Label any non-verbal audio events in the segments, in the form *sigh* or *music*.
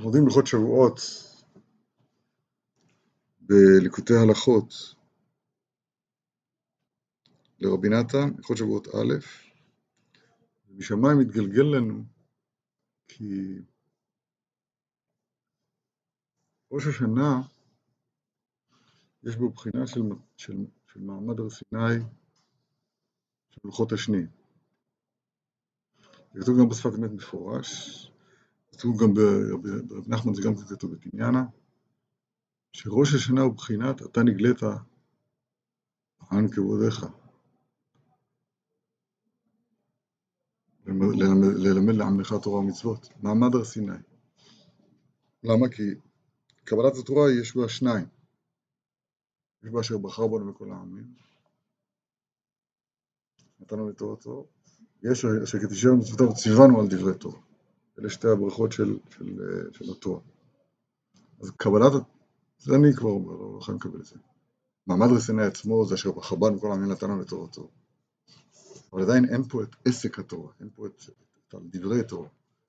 אנחנו לומדים הלכות שבועות בליקוטי הלכות לרבי נתן, הלכות שבועות א', משמיים מתגלגל לנו כי ראש השנה יש בו בחינה של, של, של מעמד הר סיני של לוחות השניים. זה כתוב גם בשפת אמת מפורש, כתוב גם ברב נחמן, זה גם כתוב בקניינה, שראש השנה הוא בחינת אתה נגלית ען כבודיך. ללמד לעמך תורה ומצוות, מעמד הר סיני. למה? כי קבלת התורה יש בה שניים. יש בה אשר בחר בנו מכל העמים, נתנו לתורתו, יש אשר כתשאר מצוותיו ציוונו על דברי תורה. אלה שתי הברכות של, של, של התורה. אז קבלת, זה אני כבר אומר, לא יכול לקבל את זה. מעמד רסיני עצמו זה אשר בחר בנו כל העמים נתנו לתורתו. אבל עדיין אין פה את עסק התורה, אין פה את, את, את דברי תורה.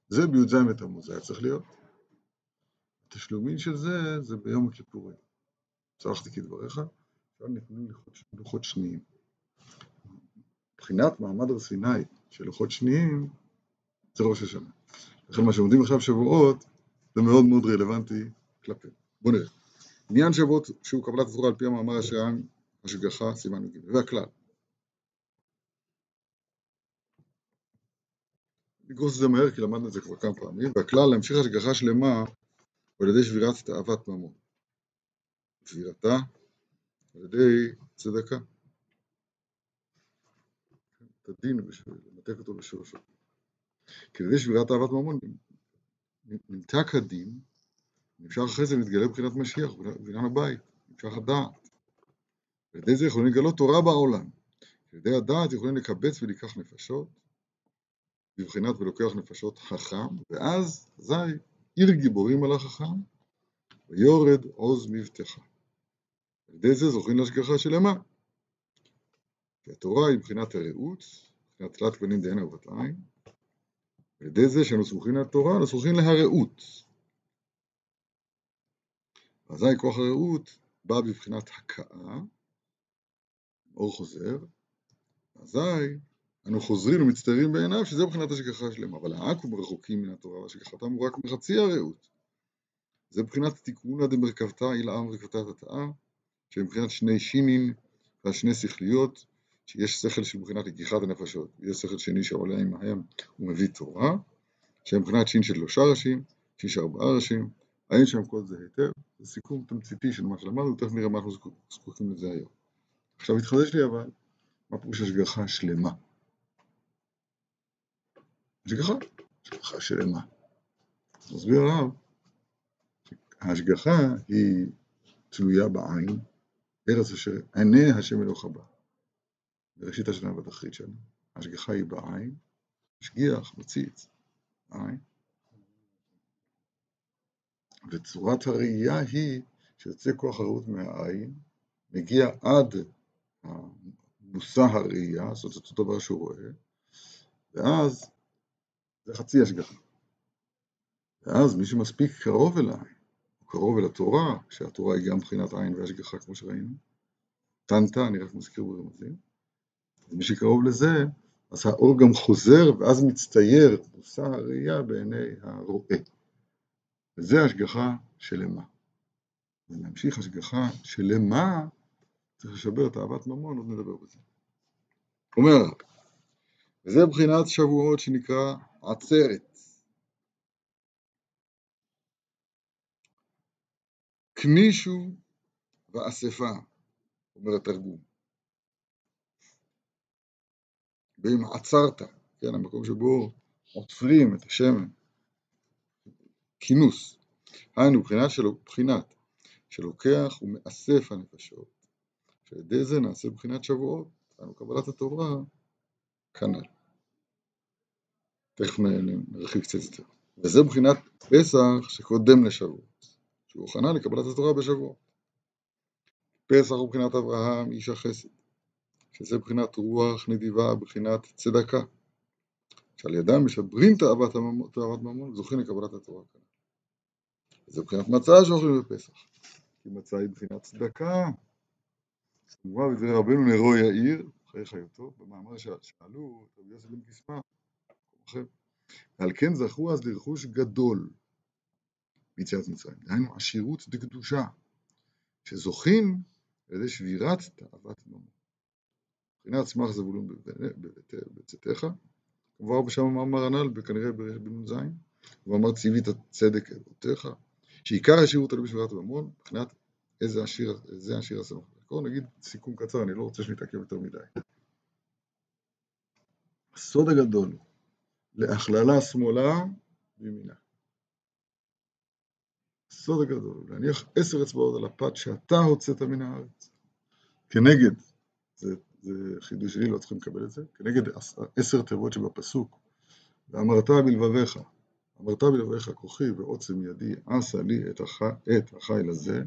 זה בי"ז בתמוז, זה היה צריך להיות. התשלומים של זה, זה ביום הכיפורים. צרכתי כדבריך, עכשיו נתנו לוחות שניים. מבחינת מעמד הר סיני של לוחות שניים, זה ראש השנה. לכן מה שעומדים עכשיו שבועות, זה מאוד מאוד רלוונטי כלפי. בואו נראה. עניין שבועות שהוא קבלת התורה על פי המאמר השען, השגחה, סימן י"ג, והכלל. נגרוס את זה מהר כי למדנו את זה כבר כמה פעמים, והכלל להמשיך השגחה שלמה על ידי שבירת תאוות ממון. שבירתה על ידי צדקה. את הדין, למתק אותו בשורשו. ידי שבירת תאוות ממון נמתק הדין, נמשך אחרי זה להתגלה בבחינת משיח, בבניין הבית, נמשך הדעת. על ידי זה יכולים לגלות תורה בעולם. על ידי הדעת יכולים לקבץ ולקח נפשות, בבחינת ולוקח נפשות חכם, ואז אזי עיר גיבורים על החכם, ויורד עוז מבטחה. על ידי זה זוכים להשגחה שלמה. כי התורה היא מבחינת הרעות, מבחינת תלת פנים דהנה ובת עין. על ידי זה שאנו סמוכים לתורה, אנו סמוכים להרעות. אזי כוח הרעות בא בבחינת הכאה, אור חוזר, אזי אנו חוזרים ומצטערים בעיניו שזה מבחינת השגחה שלהם, אבל העכו"ם רחוקים מן התורה והשגחתם הוא רק מחצי הרעות. זה מבחינת תיקונא דמרכבתא אילאה מרכבתא תתאה, שמבחינת שני שינין והשני שכליות, שיש שכל של מבחינת לקיחת הנפשות, ויש שכל שני שעולה עמהם ומביא תורה, שמבחינת שין של שלושה ראשים, שין של ארבעה ראשים, האין שם כל זה היטב, זה סיכום תמציתי של מה שלמדנו, תכף נראה מה אנחנו זקוקים לזה היום. עכשיו התחדש לי אבל, מה פירוש השגחה שלמה? השגחה, השגחה שלמה. מסביר הרב, ההשגחה היא תלויה בעין, ארץ אשר עיני השם אלוך הבא. בראשית השנה ובתחרית שנה. ההשגחה היא בעין, משגיח, מציץ, עין. וצורת הראייה היא שיוצא כוח הרעות מהעין, מגיע עד מושא הראייה, זאת אומרת אותו דבר שהוא רואה, ואז זה חצי השגחה. ואז מי שמספיק קרוב אל העין, או קרוב אל התורה, שהתורה היא גם מבחינת עין והשגחה כמו שראינו, טנטה, אני רק מזכיר ברמזים, מי שקרוב לזה, אז האור גם חוזר ואז מצטייר מושא הראייה בעיני הרואה. וזה השגחה שלמה. ולהמשיך השגחה שלמה, צריך לשבר את אהבת ממון, עוד נדבר בזה. אומר הרב, וזה בחינת שבועות שנקרא עצרת. כנישו ואספה, אומר התרגום. ואם עצרת, כן, המקום שבו עוצרים את השמן, כינוס, היינו בחינת שלו, בחינת שלוקח ומאסף הנפשות, שעל ידי זה נעשה בחינת שבועות, היינו קבלת התורה, כנ"ל. תכף נרחיב קצת יותר. וזה מבחינת פסח שקודם לשבועות, שהוא הכנה לקבלת התורה בשבועות. פסח הוא מבחינת אברהם, איש החסד, שזה מבחינת רוח נדיבה, מבחינת צדקה, שעל ידם משברים תאוות ממון, זוכים לקבלת התורה כאן. זה מבחינת מצה שאוכלים בפסח. כי מצה היא מבחינת צדקה. מובא בדברי רבנו נרו יאיר, אחרי חיותו, במאמר ששאלו את רבי יוסף בן קיסמא, ועל כן זכו אז לרכוש גדול ביציאת מצרים, דהיינו עשירות דקדושה, שזוכים על ידי שבירת תאוות ממון. מבחינת צמח זבולון בצאתך, כבר בשם המאמר הנ"ל, וכנראה בנ"ז, הוא אמר ציווי את הצדק אבותיך, שעיקר השירות עלו בשבירת הממון, מבחינת איזה השיר, זה השיר הסמוך. בואו נגיד סיכום קצר, אני לא רוצה שנתעכב יותר מדי. הסוד הגדול להכללה שמאלה וימינה. הסוד הגדול, להניח עשר אצבעות על הפת שאתה הוצאת מן הארץ. כנגד, זה, זה חידוש שלי, לא צריכים לקבל את זה, כנגד עשר תיבות שבפסוק, ואמרת בלבביך, אמרת בלבביך כוחי ועוצם ידי, עשה לי את, הח... את החיל הזה,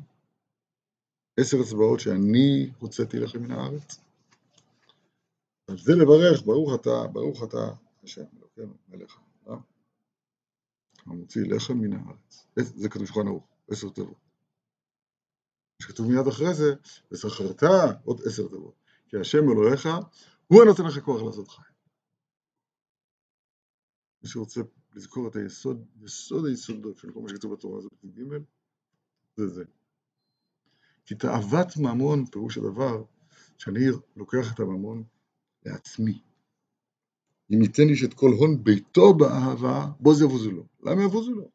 עשר אצבעות שאני הוצאתי לכם מן הארץ. על זה לברך, ברוך אתה, ברוך אתה, השם, אלוקינו, מלך העולם, המוציא לחם מן הארץ. זה כתוב שולחן ערוך, עשר תיבות. שכתוב מיד אחרי זה, וזכרת עוד עשר תיבות. כי השם אלוהיך, הוא הנותן לך כוח לעשות חי. מי שרוצה לזכור את היסוד, יסוד היסודות של כל מה שכתוב בתורה הזאת, ג' זה זה. כי תאוות ממון, פירוש הדבר, שאני לוקח את הממון לעצמי. אם ייתן איש את כל הון ביתו באהבה, בוז יבוזו לו. למה יבוזו לו?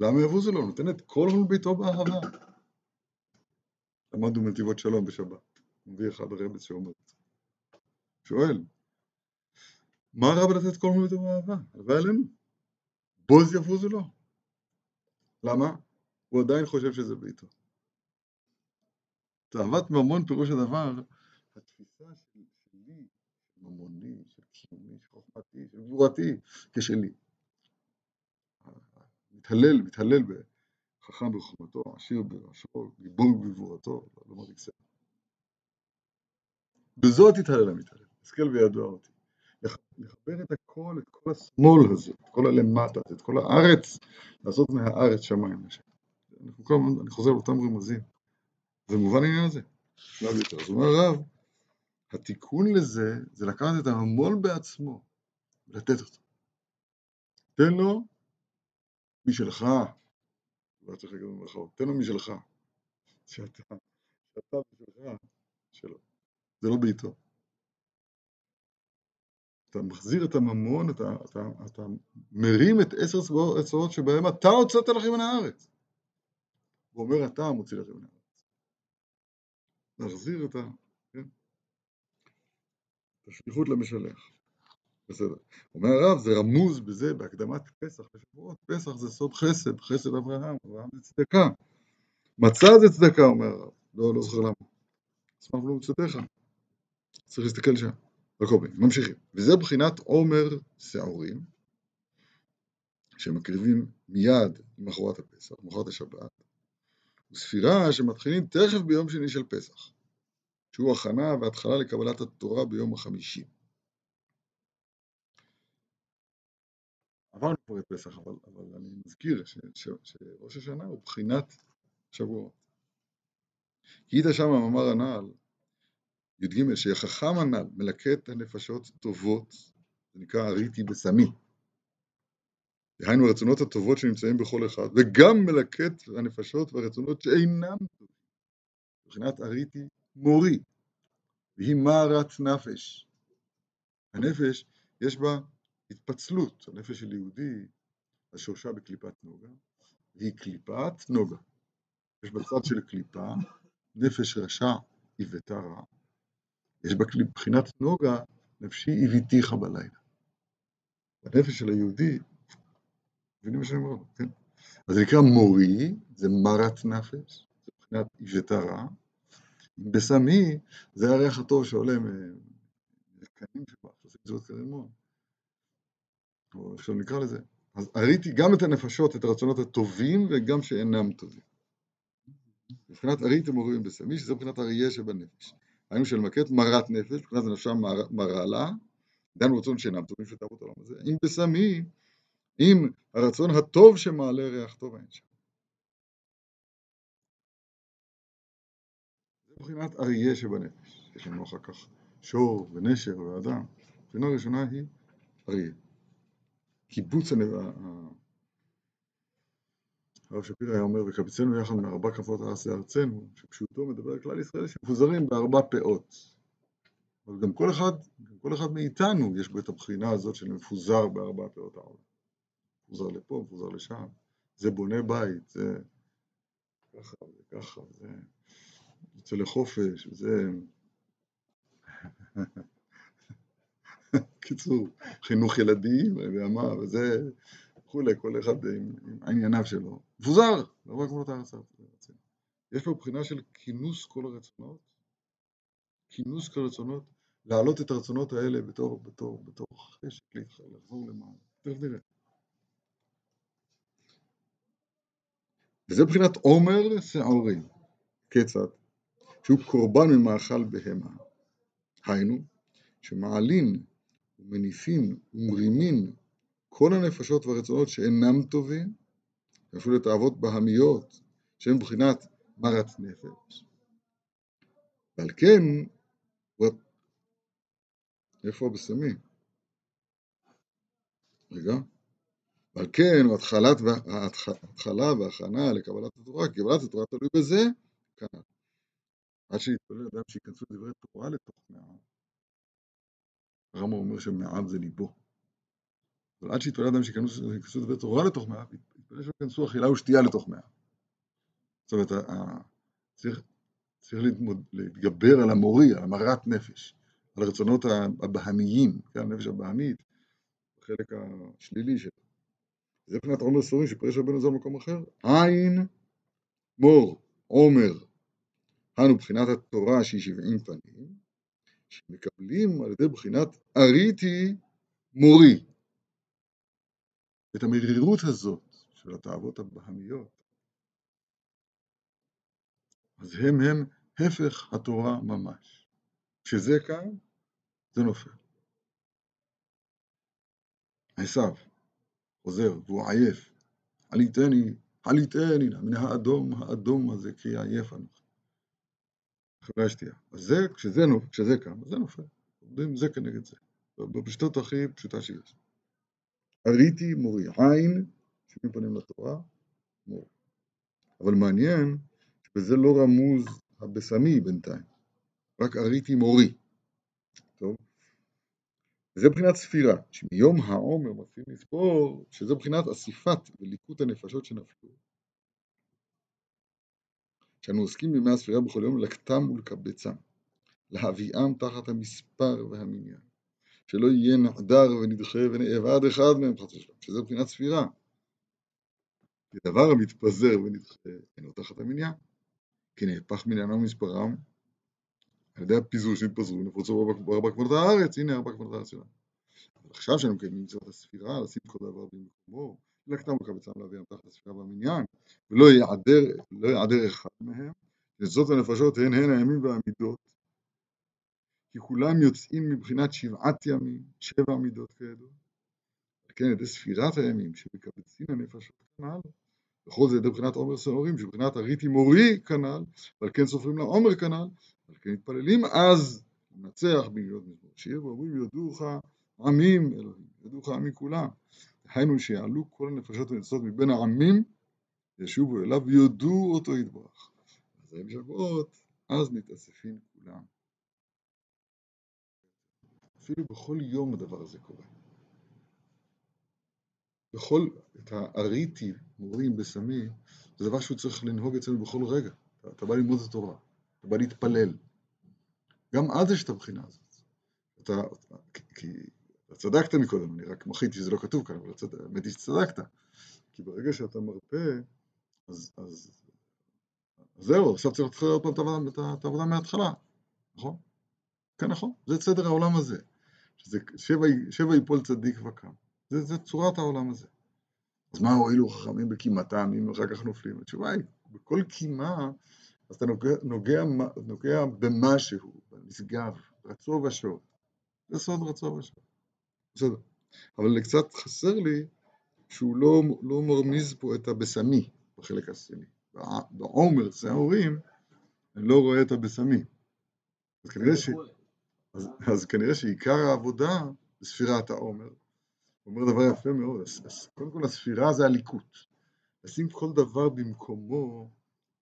למה יבוזו לו? נותן את כל הון ביתו באהבה. למדנו בנתיבות שלום בשבת. מביא אחד הרבץ שאומר את זה. שואל, מה רע בלתת כל הון ביתו באהבה? הלוואי עלינו. בוז יבוזו לו. למה? הוא עדיין חושב שזה ביתו. תאוות ממון פירוש הדבר, התפיסה של, שלי, ממוני, של קיומי, של חוכמתי, של גבורתי, כשלי. מתהלל, מתהלל בחכם בחוכמתו, עשיר בראשו, גיבור בגבורתו, לא אמרתי כסף. בזאת תתהלל המתהלל, השכל וידוע אותי. לחבר את הכל, את כל השמאל הזה, את כל הלמטה, את כל הארץ, לעשות מהארץ שמיים לשם. אני חוזר לאותם רמזים. זה מובן העניין הזה. שלב יותר. אז אומר הרב, התיקון לזה, זה לקחת את ההמון בעצמו, ולתת אותו. תן לו משלך, לא צריך להגיד במרכאות, תן לו משלך, שאתה, שאתה בשלך, שלו. זה לא בעיתו. אתה מחזיר את הממון, אתה, אתה, אתה מרים את עשר צבאות שבהם אתה הוצאת לכם מן הארץ. הוא אומר, אתה מוציא לכם מן הארץ. להחזיר את ה... כן? את השליחות למשלח. בסדר. אומר הרב, זה רמוז בזה, בהקדמת פסח לשבועות. פסח זה סוד חסד, חסד אברהם, אברהם זה צדקה. מצה זה צדקה, אומר הרב. לא, לא זוכר למה. אשמח ולא מצדך. צריך להסתכל שם. בקובי, ממשיכים. וזה בחינת עומר שעורים, שמקריבים מיד למחרת הפסח, למחרת השבת, וספירה שמתחילים תכף ביום שני של פסח, שהוא הכנה והתחלה לקבלת התורה ביום החמישי. עברנו כבר את פסח, אבל, אבל אני מזכיר שראש השנה הוא בחינת שבועות. כי איתה שם המאמר הנ"ל, י"ג, שהחכם הנ"ל מלקט הנפשות טובות, זה נקרא הריתי בסמי. דהיינו הרצונות הטובות שנמצאים בכל אחד, וגם מלקט הנפשות והרצונות שאינם טובים. מבחינת אריתי מורי, והיא מערת נפש. הנפש, יש בה התפצלות. הנפש של יהודי, השורשה בקליפת נוגה, והיא קליפת נוגה. יש בצד של קליפה, נפש רשע עיוותה רע. יש בה בחינת נוגה, נפשי עיוויתיך בלילה. הנפש של היהודי מבינים מה שאני אומר, כן? אז זה נקרא מורי, זה מרת נפש, זה מבחינת רע. בסמי, זה הריח הטוב שעולה מקנים שבא, שעושים גזירות כרימון, או איך שלא נקרא לזה. אז הריתי גם את הנפשות, את הרצונות הטובים וגם שאינם טובים. מבחינת הריתי מורים בסמי, שזה מבחינת הראייה שבנפש. היינו של מכת מרת נפש, מבחינת נפשם מרה לה, דן רצון שאינם טובים של תרבות העולם הזה, אם בסמי, אם הרצון הטוב שמעלה ריח טוב אין שם. זה מבחינת אריה שבנפש, יש לנו אחר כך שור ונשר ואדם, מבחינה ראשונה היא אריה. קיבוץ הרב שפירא היה אומר, וקבצנו יחד מארבע כפות הארץ לארצנו, שפשוטו מדבר על כלל ישראל שמפוזרים בארבע פאות. אבל גם כל אחד, גם כל אחד מאיתנו יש בו את הבחינה הזאת של מפוזר בארבע פאות העולם. מפוזר לפה, מפוזר לשם, זה בונה בית, זה ככה וככה, זה יוצא לחופש, זה... *laughs* קיצור, חינוך ילדים, אני יודע מה, וזה וכולי, כל אחד עם, עם ענייניו שלו. מפוזר, לא רק גבולות הארץ. יש פה בחינה של כינוס כל הרצונות, כינוס כל הרצונות, להעלות את הרצונות האלה בתור, בתור, בתור חשק, לחזור למעלה. תכף נראה. וזה מבחינת עומר שעורי. כיצד? שהוא קורבן ממאכל בהמה. היינו, שמעלין ומניפין ומרימין כל הנפשות והרצונות שאינם טובים, אפילו לתאוות בהמיות, שהן מבחינת מרת נפש. ועל כן, איפה הבשמי? רגע. ועל כן, התחלת, ההתחלה וההכנה לקבלת התורה, קבלת התורה תלוי בזה, כאן. עד שיתפלל אדם שייכנסו דברי תורה מעם. הרמב"ם אומר שמעם זה ליבו. אבל עד שיתפלל אדם שייכנסו דברי תורה לתוך מעם, יתפלל שייכנסו אכילה ושתייה לתוך מעם. זאת אומרת, צריך, צריך להתמוד, להתגבר על המורי, על המרת נפש, על הרצונות הבהמיים, כן, הנפש הבהמית, החלק השלילי שלה. זה מבחינת עומר סורי שפרש רבנו זו במקום אחר. עין מור עומר, הנו מבחינת התורה שהיא שבעים פנים, שמקבלים על ידי בחינת אריתי מורי. את המרירות הזאת של התאוות הבהמיות, אז הם הם הפך התורה ממש. כשזה כאן, זה נופל. עשיו חוזר והוא עייף, עליתני, עליתני מן האדום, האדום הזה כי עייף אנוכי. אחרי השתייה. אז זה, כשזה, כשזה קם, זה נופל. עובדים זה כנגד זה. בפשטות הכי פשוטה שיש. אריתי מורי עין, שבעים פנים לתורה, מור. אבל מעניין שבזה לא רמוז הבשמי בינתיים, רק אריתי מורי. טוב? וזה מבחינת ספירה, שמיום העומר מתחילים לספור, שזה מבחינת אסיפת וליקוט הנפשות שנפלו. שאנו עוסקים בימי הספירה בכל יום לקטם ולקבצם, להביאם תחת המספר והמניין, שלא יהיה נעדר ונדחה ונאבד אחד מהם חס ושלום, שזה מבחינת ספירה. כי דבר המתפזר ונדחה אינו תחת המניין, כי נהפך מניינו מספרם על ידי הפיזור שהתפזרו, נפוצו בארבע כבודות הארץ, הנה ארבע כבודות הארץ שלנו. אבל עכשיו שאנו מקיימים מצוות הספירה, לשים כל דבר במקומו, לקטם וקבצם להביאם תחת הספירה במניין, ולא יעדר, לא יעדר אחד מהם, וזאת הנפשות הן הן הימים והמידות, כי כולם יוצאים מבחינת שבעת ימים, שבע מידות כידוע. כן, על ידי ספירת הימים שמקבצים הנפשות כנ"ל, וכל זה ידי בחינת עומר סנורים, שבחינת הריתי מורי כנ"ל, ועל כן סופרים לעומר כנ"ל, ועל כן מתפללים אז לנצח בגלות מזמור שיר, ואומרים יודוך עמים אלוהים, יודוך עמים כולם. היינו שיעלו כל הנפשות ונצות מבין העמים, ישובו אליו ויודו אותו יתברך. אז הם שבועות, אז מתאספים כולם. אפילו בכל יום הדבר הזה קורה. בכל, את האריתי, מורים בסמי, זה דבר שהוא צריך לנהוג אצלנו בכל רגע. אתה, אתה בא ללמוד את התורה, אתה בא להתפלל. גם אז יש את הבחינה הזאת. אתה, כי אתה צדקת מקודם, אני רק מחיתי שזה לא כתוב כאן, אבל האמת היא שצדקת. כי ברגע שאתה מרפא, אז, אז, אז זהו, עכשיו צריך להתחיל עוד פעם את העבודה מההתחלה, נכון? כן, נכון, זה סדר העולם הזה. שזה שבע, שבע יפול צדיק וקם. זה, זה צורת העולם הזה. אז מה הועילו חכמים בקימתם אם אחר כך נופלים? התשובה היא, בכל קימה, אז אתה נוגע, נוגע, נוגע במשהו, בנשגב, רצו ושוב. זה סוד רצו ושוב. בסדר. אבל קצת חסר לי שהוא לא, לא מרמיז פה את הבשמי בחלק השני. בעומר, שעורים, אני לא רואה את הבשמים. אז כנראה, ש... אז, אז כנראה שעיקר העבודה זה ספירת העומר. הוא אומר דבר יפה מאוד, אז, קודם כל הספירה זה הליקוט. לשים כל דבר במקומו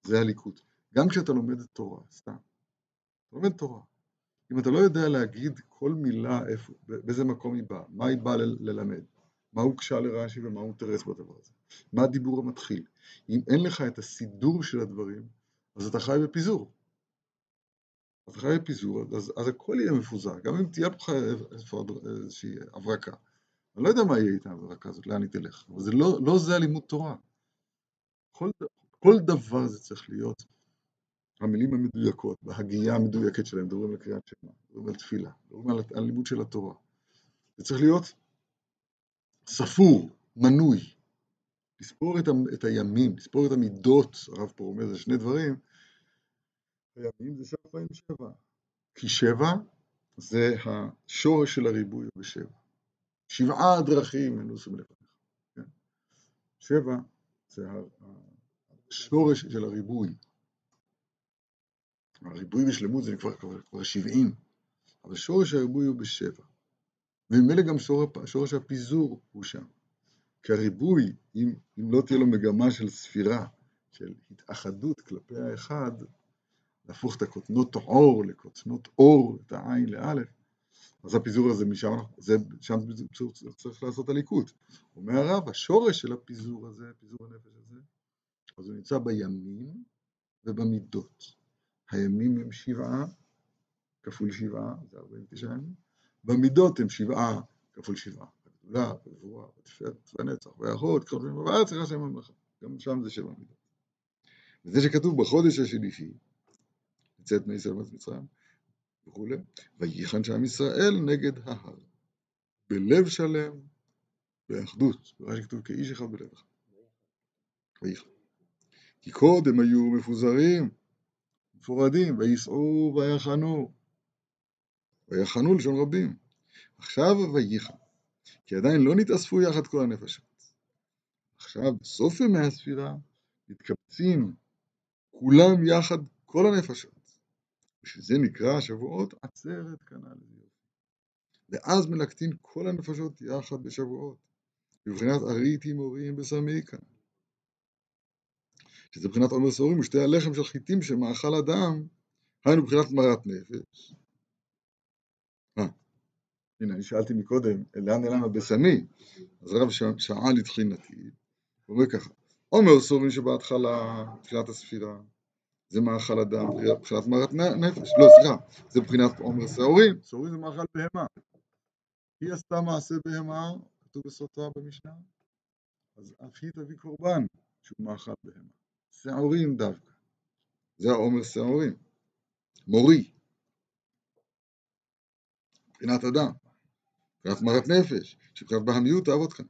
זה הליקוט. גם כשאתה לומד תורה, סתם. אתה לומד תורה. אם אתה לא יודע להגיד כל מילה, איפה, באיזה מקום היא באה, מה היא באה ללמד, מה הוגשה לרש"י ומה הוא תרס בדבר הזה, מה הדיבור המתחיל. אם אין לך את הסידור של הדברים, אז אתה חי בפיזור. אתה חי בפיזור, אז, אז הכל יהיה מפוזר, גם אם תהיה לך איזושהי הברקה. אני לא יודע מה יהיה איתה הברקה הזאת, לאן היא תלך, אבל זה לא, לא זה הלימוד תורה. כל, כל דבר זה צריך להיות המילים המדויקות, בהגייה המדויקת שלהם, מדברים על קריאת שמע, מדברים על תפילה, מדברים על הלימוד של התורה. זה צריך להיות ספור, מנוי, לספור את, ה, את הימים, לספור את המידות, הרב פה אומר, זה שני דברים, הימים זה שבע פעמים שבע, כי שבע זה השורש של הריבוי בשבע. שבעה דרכים מנוסו מלפניך. כן? שבע זה השורש של הריבוי. הריבוי בשלמות זה כבר, כבר, כבר 70, אבל שורש הריבוי הוא בשבע. וממילא גם שורש, שורש הפיזור הוא שם. כי הריבוי, אם, אם לא תהיה לו מגמה של ספירה, של התאחדות כלפי האחד, להפוך את הקוטנות עור לקוטנות אור, את העין לאלף, אז הפיזור הזה משם, זה, שם צריך לעשות הליקוט. אומר הרב, השורש של הפיזור הזה, פיזור הנפש הזה, אז הוא נמצא בימים ובמידות. הימים הם שבעה כפול שבעה, זה 49 ימים, במידות הם שבעה כפול שבעה. הגדולה, הגבורה, התפארת, והנצח, והאחות, כל מיני, צריך השם המלאכה. גם שם זה שבע מידות. וזה שכתוב בחודש השלישי, יצאת בני ישראל מארץ מצרים, וכולי, וייחן שם ישראל נגד ההר. בלב שלם, באחדות, ברש"י כתוב כאיש אחד בלב אחד. וייחן. כי קודם היו מפוזרים, מפורדים, וייסעו ויחנו. ויחנו לשון רבים. עכשיו וייחן. כי עדיין לא נתאספו יחד כל הנפשות. עכשיו, בסוף ימי הספירה, מתקבצים כולם יחד, כל הנפשות. בשביל זה נקרא השבועות עצרת כנ"ל. ואז מלקטין כל הנפשות יחד בשבועות. מבחינת אריתי מורים בשמי כאן. שזה מבחינת עומר סוהרים ושתי הלחם של חיטים שמאכל אדם, היינו מבחינת מרת נפש. אה, הנה, אני שאלתי מקודם, לאן נעלם הבשמי? אז הרב שאל את חינתי, הוא אומר ככה, עומר סוהרים שבהתחלה, תחילת הספירה, זה מאכל אדם, מבחינת מרת נפש, לא, סליחה, זה מבחינת עומר שעורים, שעורים זה מאכל בהמה. היא עשתה מעשה בהמה, כתוב בסוטה במשנה, אז אף היא תביא קורבן שהוא מאכל בהמה. שעורים דווקא. זה העומר שעורים. מורי. מבחינת אדם. מבחינת מרת נפש, שבחינת בהמיות תעבוד כאן.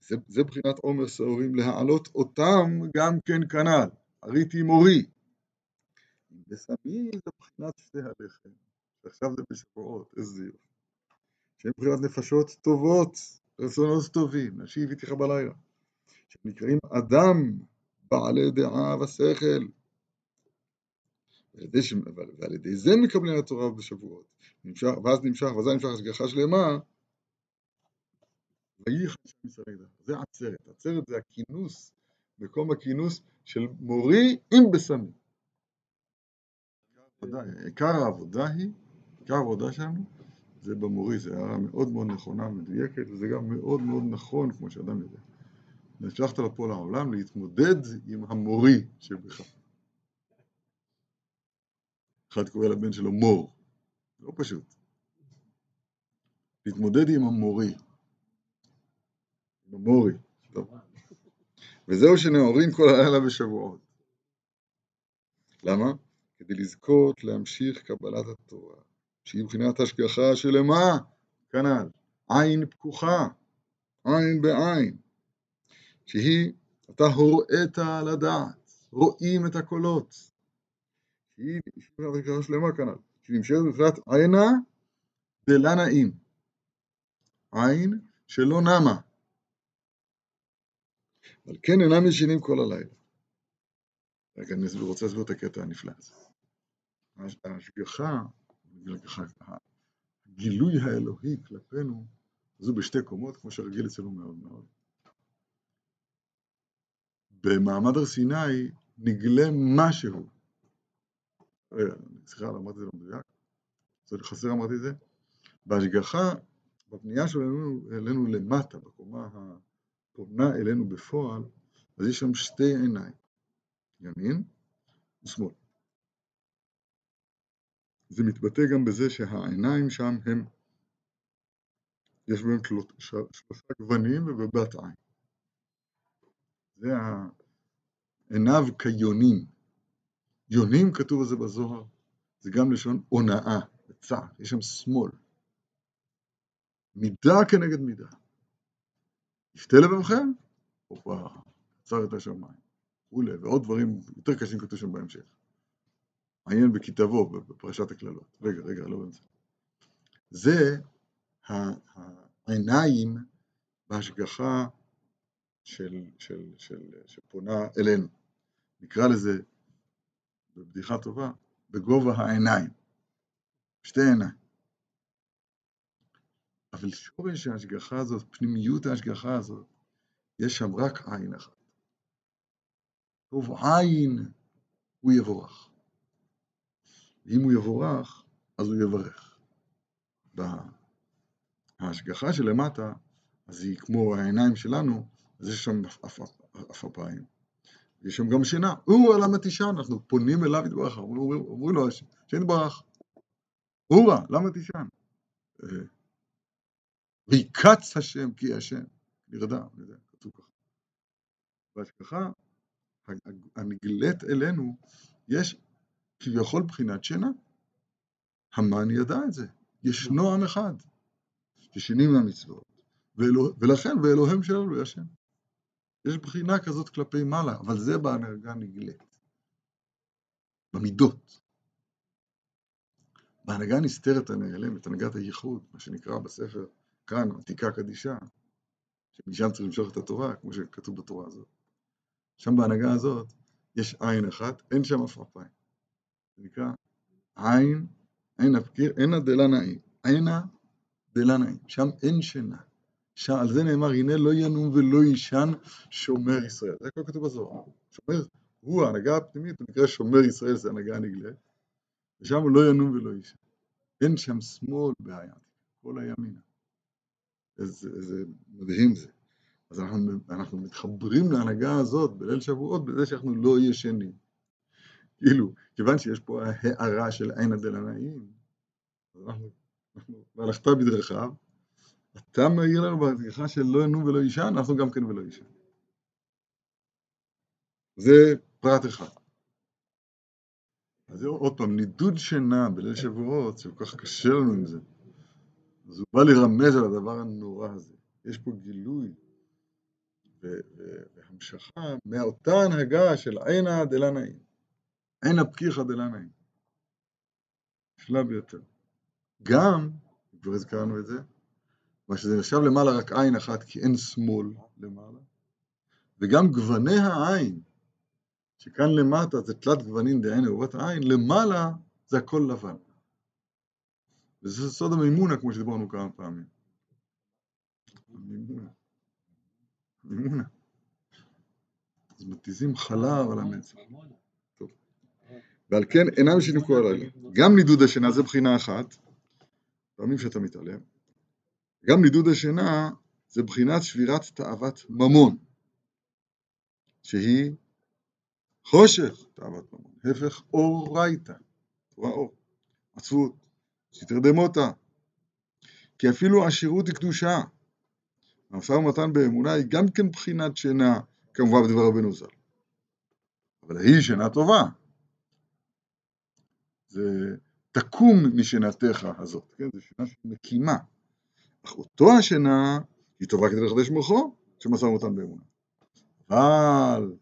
זה, זה בחינת עומר שעורים להעלות אותם גם כן כנ"ל. הריתי מורי. ושמים זה בחינת שתי הלחם. ועכשיו זה בשבועות, איזה יופי. שהם בחינת נפשות טובות, רצונות טובים, נשיב איתך בלילה. שנקראים אדם בעלי דעה ושכל. ועל ידי זה מקבלים התורה בשבועות. נמשך, ואז נמשך, ואז נמשך השגחה שלמה, וייחד שם ישראל. זה עצרת. עצרת זה הכינוס, מקום הכינוס של מורי עם בשמים. עיקר העבודה היא, עיקר העבודה שלנו, זה במורי, זו הערה מאוד מאוד נכונה, מדויקת, וזה גם מאוד מאוד נכון, כמו שאדם יודע. נשלחת לפה לעולם להתמודד עם המורי שבך. אחד קורא לבן שלו מור, לא פשוט. להתמודד עם המורי, עם המורי. וזהו שנאורים כל הלילה בשבועות. למה? כדי לזכות להמשיך קבלת התורה, שהיא מבחינת השגחה שלמה, כנ"ל, עין פקוחה, עין בעין. שהיא, אתה הוראת לדעת, רואים את הקולות. שהיא נקרא שלמה כנ"ל, שהיא נמשכת מבחינת עינה דלה נעים. עין שלא נמה. אבל כן אינם ישנים כל הלילה. רגע, אני רוצה להסביר את הקטע הנפלא הזה. ההשגחה, הגילוי האלוהי כלפינו, זו בשתי קומות, כמו שרגיל אצלנו מאוד מאוד. במעמד הר סיני נגלה משהו. אה, סליחה, לא אמרתי את זה במדויק, זה חסר אמרתי את זה. בהשגחה, בפנייה שלנו אלינו למטה, בקומה הפונה אלינו בפועל, אז יש שם שתי עיניים, ימין ושמאל. זה מתבטא גם בזה שהעיניים שם הם, יש בהם שלושה גוונים ובבת עין. זה עיניו כיונים. יונים כתוב על זה בזוהר, זה גם לשון הונאה, צער, יש שם שמאל. מידה כנגד מידה. יפתה לבבכם, הופה, עצר את השמיים. ועוד דברים יותר קשים כתוב שם בהמשך. מעניין בכתבו, בפרשת הקללות. רגע, רגע, לא באמצע. זה העיניים בהשגחה של, של, של, שפונה אלינו. נקרא לזה, בבדיחה טובה, בגובה העיניים. שתי עיניים. אבל שורש ההשגחה הזאת, פנימיות ההשגחה הזאת, יש שם רק עין אחת. טוב עין הוא יבורך. ואם הוא יבורך, אז הוא יברך. בהשגחה שלמטה, אז היא כמו העיניים שלנו, אז יש שם עפעפיים. יש שם גם שינה. אורה למה תישן? אנחנו פונים אליו יתברך, אומרים לו, השם יתברך. אורה, למה תישן? אה, ויקץ השם כי השם. נרדם, כתוב ככה. בהשגחה הנגלית אלינו, יש כביכול בחינת שינה. המן ידע את זה. ישנו עם אחד ששינים מהמצוות, ולכן ואלוהים שלנו הוא השם. יש בחינה כזאת כלפי מעלה, אבל זה בהנהגה נגלית. במידות. בהנהגה נסתרת הנעלמת, הנהגת הייחוד, מה שנקרא בספר כאן, עתיקה קדישה, שמשם צריך למשוך את התורה, כמו שכתוב בתורה הזאת. שם בהנהגה הזאת יש עין אחת, אין שם אף אפיים. זה נקרא עין, עין הפקיר, עינא דלה נעים. עינא דלה נעים. שם אין שינה. שם, על זה נאמר, הנה לא ינום ולא יישן שומר ישראל. זה הכל כתוב בזוהר. שומר, הוא ההנהגה הפנימית, הוא נקרא שומר ישראל, זה הנהגה הנגלית. ושם הוא לא ינום ולא יישן. אין שם שמאל בעיה, כל הימינה. איזה, איזה מדהים זה. אז אנחנו, אנחנו מתחברים להנהגה הזאת בליל שבועות בזה שאנחנו לא ישנים. כאילו, כיוון שיש פה הערה של עין הדלנאים, אנחנו, אנחנו, והלכת בדרכיו, אתה מעיר לנו בדרכה של לא ינום ולא יישן, אנחנו גם כן ולא יישן. זה פרט אחד. אז עוד פעם, נידוד שינה בליל שבועות, שכל כך קשה לנו עם זה. אז הוא בא לרמז על הדבר הנורא הזה. יש פה גילוי והמשכה מאותה הנהגה של עינא דלנאים. עינא פקיחא דלנאים. נפלא ביותר. גם, כבר הזכרנו את זה, מה שזה נחשב למעלה רק עין אחת כי אין שמאל למעלה, וגם גווני העין, שכאן למטה זה תלת גוונים דעין אהובת העין, למעלה זה הכל לבן. וזה סוד המימונה כמו שדיברנו כמה פעמים. המימונה. מימונה. אז מתיזים חלב על המצח. ועל כן אינם ישנים כל הלילה. גם נידוד השינה זה בחינה אחת, פעמים שאתה מתעלם. גם נידוד השינה זה בחינת שבירת תאוות ממון, שהיא חושך תאוות ממון, הפך אורייתא, תורה אור, עצבות, שתרדמותה, כי אפילו עשירות היא קדושה, המשא ומתן באמונה היא גם כן בחינת שינה, כמובן בדבר רבנו ז"ל. אבל היא שינה טובה. זה תקום משנתך הזאת, כן? זו שינה שמקימה. אך אותו השינה היא טובה כדי לחדש מוחו, שמשא ומתן באמונה. אבל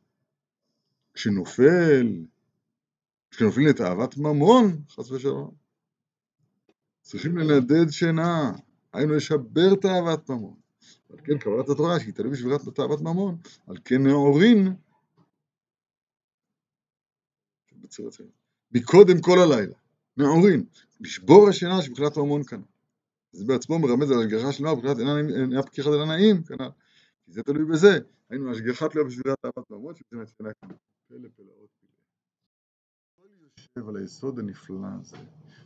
כשנופל, כשנופלים לתאוות ממון, חס ושלום, צריכים לנדד שינה, היינו לשבר תאוות ממון. על כן קבלת התורה שהיא תלוי בשבירת תאוות ממון, על כן נאורין מקודם כל הלילה. נאורין, לשבור השינה שבכלת ממון כנ"ל. זה בעצמו מרמז על השגחה שלמה ובכלת אינה פקיחה דלה נעים כנ"ל. כי זה תלוי בזה, היינו השגחה תלויה בשבירת אהבת ממון שזה מצפנה כאילו. פלא פלאות הכל יושב על היסוד הנפלא הזה,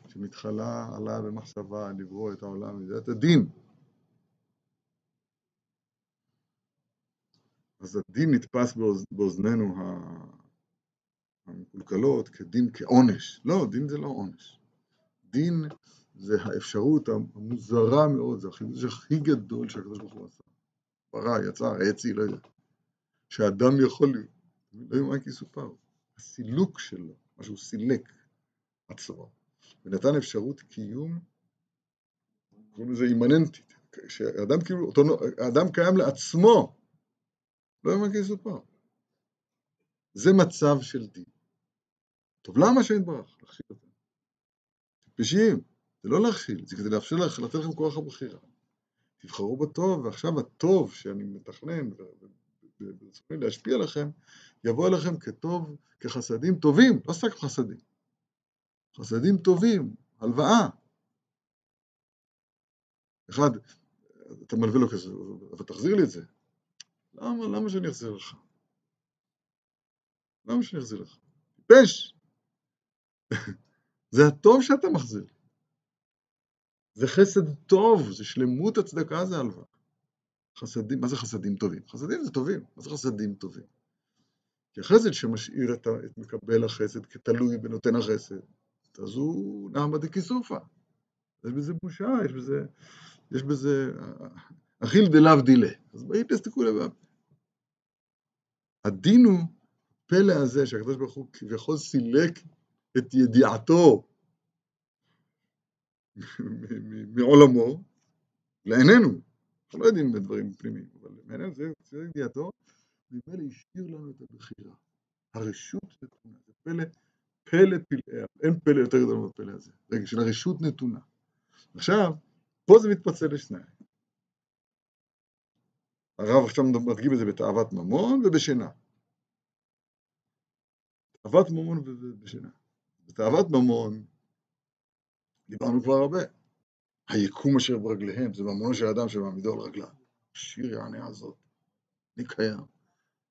שמתחלה עלה במחשבה לברוא את העולם מידת הדין. אז הדין נתפס באוז, באוזנינו המקולקלות כדין כעונש. לא, דין זה לא עונש. דין זה האפשרות המוזרה מאוד, זה החידוש הכי גדול שהקדוש ברוך הוא עשה. ברא, יצר, העצי, לא יודע. שאדם יכול, לא יאמר כי סופר. הסילוק שלו, מה שהוא סילק עצמו, ונתן אפשרות קיום, קוראים לזה אימננטית, שאדם כאילו, אותו, האדם קיים לעצמו, לא יאמר כי סופר. זה מצב של דין. טוב, למה שאין ברח? להכשיל אותם. טיפשים, זה לא להכשיל, זה כדי לאפשר לך, לתת לכם כוח הבחירה. תבחרו בטוב, ועכשיו הטוב שאני מתכנן ברצוני להשפיע עליכם, יבוא אליכם כטוב, כחסדים טובים, לא סתם חסדים. חסדים טובים, הלוואה. אחד, אתה מלווה לו כזה, אבל תחזיר לי את זה. למה, למה שאני אחזיר לך? למה שאני אחזיר לך? טיפש! זה הטוב שאתה מחזיר. זה חסד טוב, זה שלמות הצדקה, זה הלוואה. חסדים, מה זה חסדים טובים? חסדים זה טובים, מה זה חסדים טובים? כי החסד שמשאיר את, את מקבל החסד כתלוי בנותן החסד, אז הוא נעמה דכיסופא. יש בזה בושה, יש בזה, יש בזה, אכיל דלאו דילה. אז בואי תסתכלו לבד. הדין הוא פלא הזה שהקדוש ברוך הוא כביכול סילק את ידיעתו מעולמו לעינינו. אנחנו לא יודעים בדברים פנימיים, אבל מעניין זה, ידיעתו, ממילא השאיר לנו את הבחירה. הרשות נתונה, זה פלא, פלא פלאיה, אין פלא יותר גדול מהפלא הזה. רגע, של הרשות נתונה. עכשיו, פה זה מתפצל לשניים. הרב עכשיו מדגים את זה בתאוות ממון ובשינה. תאוות ממון ובשינה. בתאוות ממון, דיברנו כבר הרבה. היקום אשר ברגליהם, זה ממונו של אדם שמעמידו על רגליו. שיר יענה הזאת, אני קיים.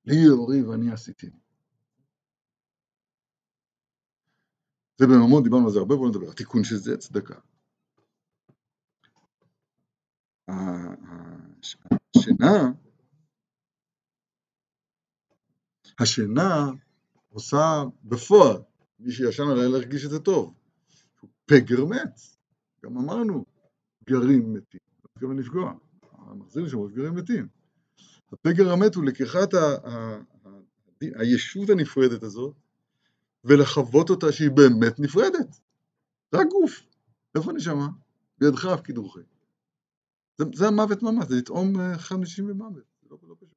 לי יאורי ואני עשיתי. זה בממון, דיברנו על זה הרבה, בואו נדבר. התיקון של זה צדקה. השינה, השינה עושה בפועל, מי שישן עליה להרגיש את זה טוב. פגר מת, גם אמרנו, גרים מתים, לא מתכוון לפגוע, המחזיר שם גרים מתים. הפגר המת הוא לקיחת ה, ה, ה, הישות הנפרדת הזאת ולחוות אותה שהיא באמת נפרדת. זה הגוף. איפה נשמה? בידך אף כדרוכי. זה, זה המוות ממש, זה לטעום חמישים במוות. זה לא, לא פשוט.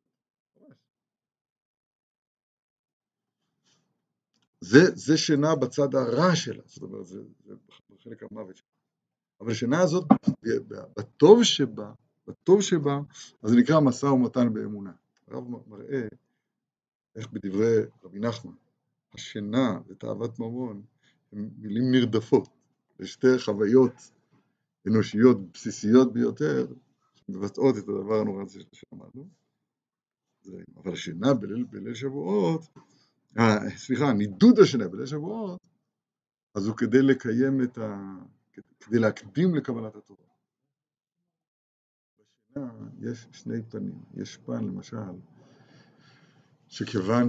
זה, זה שינה בצד הרע שלה, זאת אומרת, זה, זה בחלק המוות שלה. אבל השינה הזאת, בטוב שבה, בטוב שבה, אז זה נקרא משא ומתן באמונה. הרב מראה איך בדברי רבי נחמן, השינה ותאוות ממון הן מילים נרדפות, לשתי חוויות אנושיות בסיסיות ביותר, שמבצעות את הדבר הנורא הזה שלמדנו. אבל השינה בליל, בליל שבועות, סליחה, נידוד השינה בליל שבועות, אז הוא כדי לקיים את ה... כדי להקדים לקבלת התורה. בשינה יש שני פנים. יש פן, למשל, שכיוון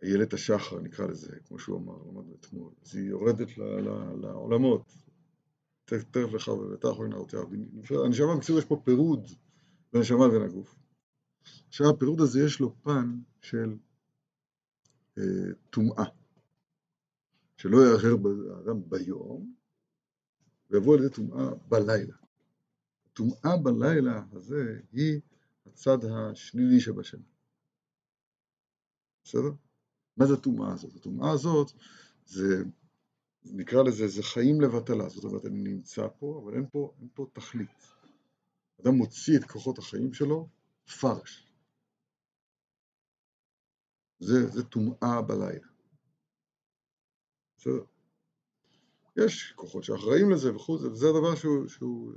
שאיילת השחר, נקרא לזה, כמו שהוא אמר, למדנו אתמול, אז היא יורדת לעולמות, תכף לך ובטח או נערותיה. הנשמה, בקיצור, יש פה פירוד בין הנשמה לבין הגוף. עכשיו, הפירוד הזה יש לו פן של אה, טומאה. שלא יאחר האדם ביום, ויבוא על ידי טומאה בלילה. טומאה בלילה הזה היא הצד השלילי שבשנה. בסדר? מה זה הטומאה הזאת? הטומאה הזאת זה, נקרא לזה, זה חיים לבטלה. זאת אומרת, אני נמצא פה, אבל אין פה, אין פה תכלית. אדם מוציא את כוחות החיים שלו, פרש. זה, זה טומאה בלילה. בסדר? יש כוחות שאחראים לזה וכו', וזה הדבר שהוא, שהוא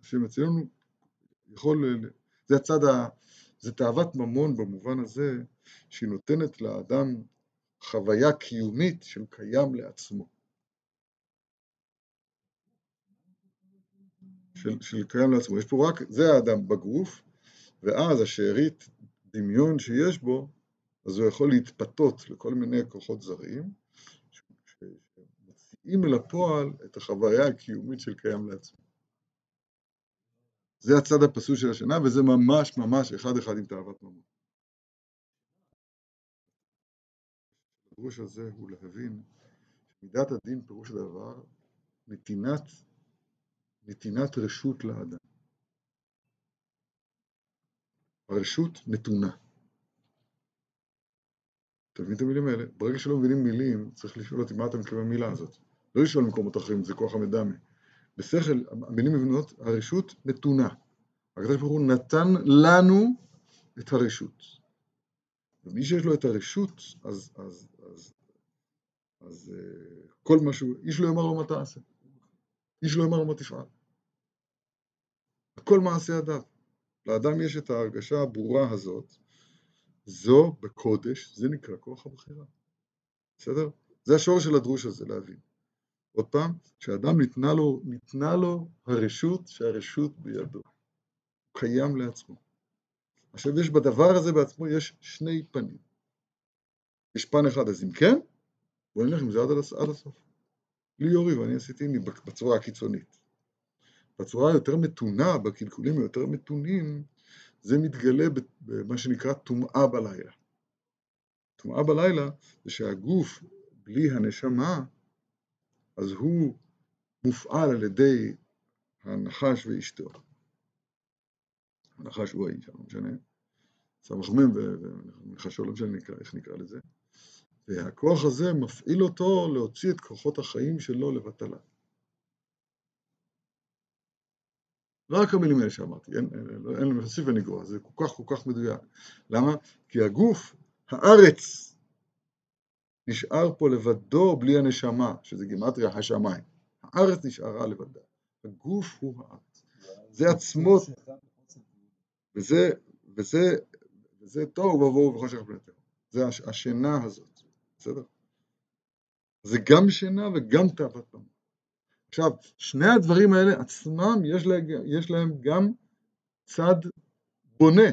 שמציון יכול, זה הצד, ה, זה תאוות ממון במובן הזה, שהיא נותנת לאדם חוויה קיומית של קיים לעצמו. של, של קיים לעצמו. יש פה רק, זה האדם בגוף, ואז השארית דמיון שיש בו, אז הוא יכול להתפתות לכל מיני כוחות זרים, שמוציאים אל הפועל את החוויה הקיומית של קיים לעצמו. זה הצד הפסול של השינה, וזה ממש ממש אחד אחד עם תאוות ממון. הפירוש הזה הוא להבין שמידת הדין פירוש הדבר נתינת, נתינת רשות לאדם. הרשות נתונה. אתה מבין את המילים האלה? ברגע שלא מבינים מילים, צריך לשאול אותי מה אתה מתכוון במילה הזאת. לא לשאול במקומות אחרים, זה כוח המדמה. בשכל, המילים מבינות, הרשות נתונה. הקדוש ברוך הוא נתן לנו את הרשות. ומי שיש לו את הרשות, אז, אז, אז, אז אה, כל מה שהוא, איש לא יאמר לו מה תעשה. איש לא יאמר לו מה תפעל. הכל מעשה ידיו. לאדם יש את ההרגשה הברורה הזאת, זו בקודש, זה נקרא כוח הבחירה. בסדר? זה השור של הדרוש הזה, להבין. עוד פעם, שאדם ניתנה לו, ניתנה לו הרשות שהרשות בידו. הוא קיים לעצמו. עכשיו יש בדבר הזה בעצמו, יש שני פנים. יש פן אחד, אז אם כן, בוא נלך עם זה עד, עד הסוף. לי יורי ואני עשיתי בצורה הקיצונית. בצורה היותר מתונה, בקלקולים היותר מתונים, זה מתגלה במה שנקרא טומאה בלילה. טומאה בלילה זה שהגוף בלי הנשמה, אז הוא מופעל על ידי הנחש ואשתו. הנחש הוא האיש, לא משנה, סמ"ם ונחשו, לא משנה איך נקרא לזה, והכוח הזה מפעיל אותו להוציא את כוחות החיים שלו לבטלה. רק המילים האלה שאמרתי, אין, אין, אין להוסיף ונגרוע, זה כל כך כל כך מדויק. למה? כי הגוף, הארץ, נשאר פה לבדו בלי הנשמה, שזה גימטריה השמיים. הארץ נשארה לבדה, הגוף הוא הארץ. זה עצמות, וזה, וזה, וזה טוב ובואו וחושך פניתנו. זה השינה הזאת, בסדר? זה גם שינה וגם תאוות פעם. עכשיו, שני הדברים האלה עצמם, יש להם, יש להם גם צד בונה,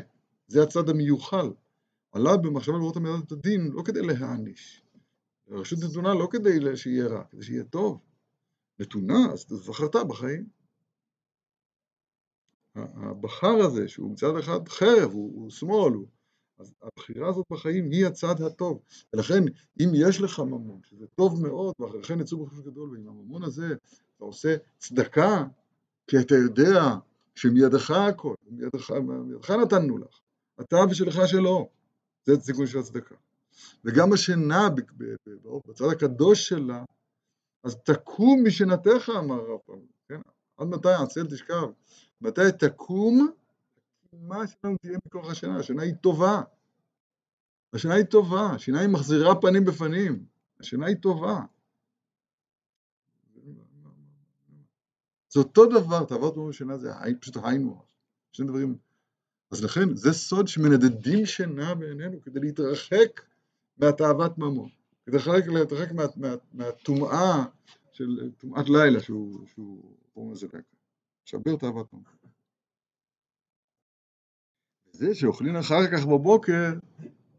זה הצד המיוחל. עלה במחשבה לראות עמידת הדין לא כדי להעניש. הרשות נתונה לא כדי שיהיה רע, כדי שיהיה טוב. נתונה, אז זכרת בחיים. הבחר הזה, שהוא מצד אחד חרב, הוא, הוא שמאל, הוא, אז הבחירה הזאת בחיים היא הצד הטוב. ולכן, אם יש לך ממון, שזה טוב מאוד, ואחריכן יצאו בחוש גדול, ועם הממון הזה אתה עושה צדקה, כי אתה יודע שמידך הכל, מידך, נתנו לך, אתה ושלך שלו, זה סיכון של הצדקה. וגם השינה בצד הקדוש שלה, אז תקום משנתך, אמר הרב פעם, כן? עד מתי עצל תשכב? מתי תקום? מה שלנו תהיה מכוח השינה? השינה היא טובה. השינה היא טובה, השינה היא מחזירה פנים בפנים, השינה היא טובה. זה אותו דבר, תאוות ממון שינה זה פשוט היינו, שני דברים. אז לכן, זה סוד שמנדדים שינה בעינינו כדי להתרחק מהתאוות ממון, כדי להתרחק מהטומאה של טומאת לילה שהוא קוראים לזה לקה. שבר תאוות ממון. זה שאוכלים אחר כך בבוקר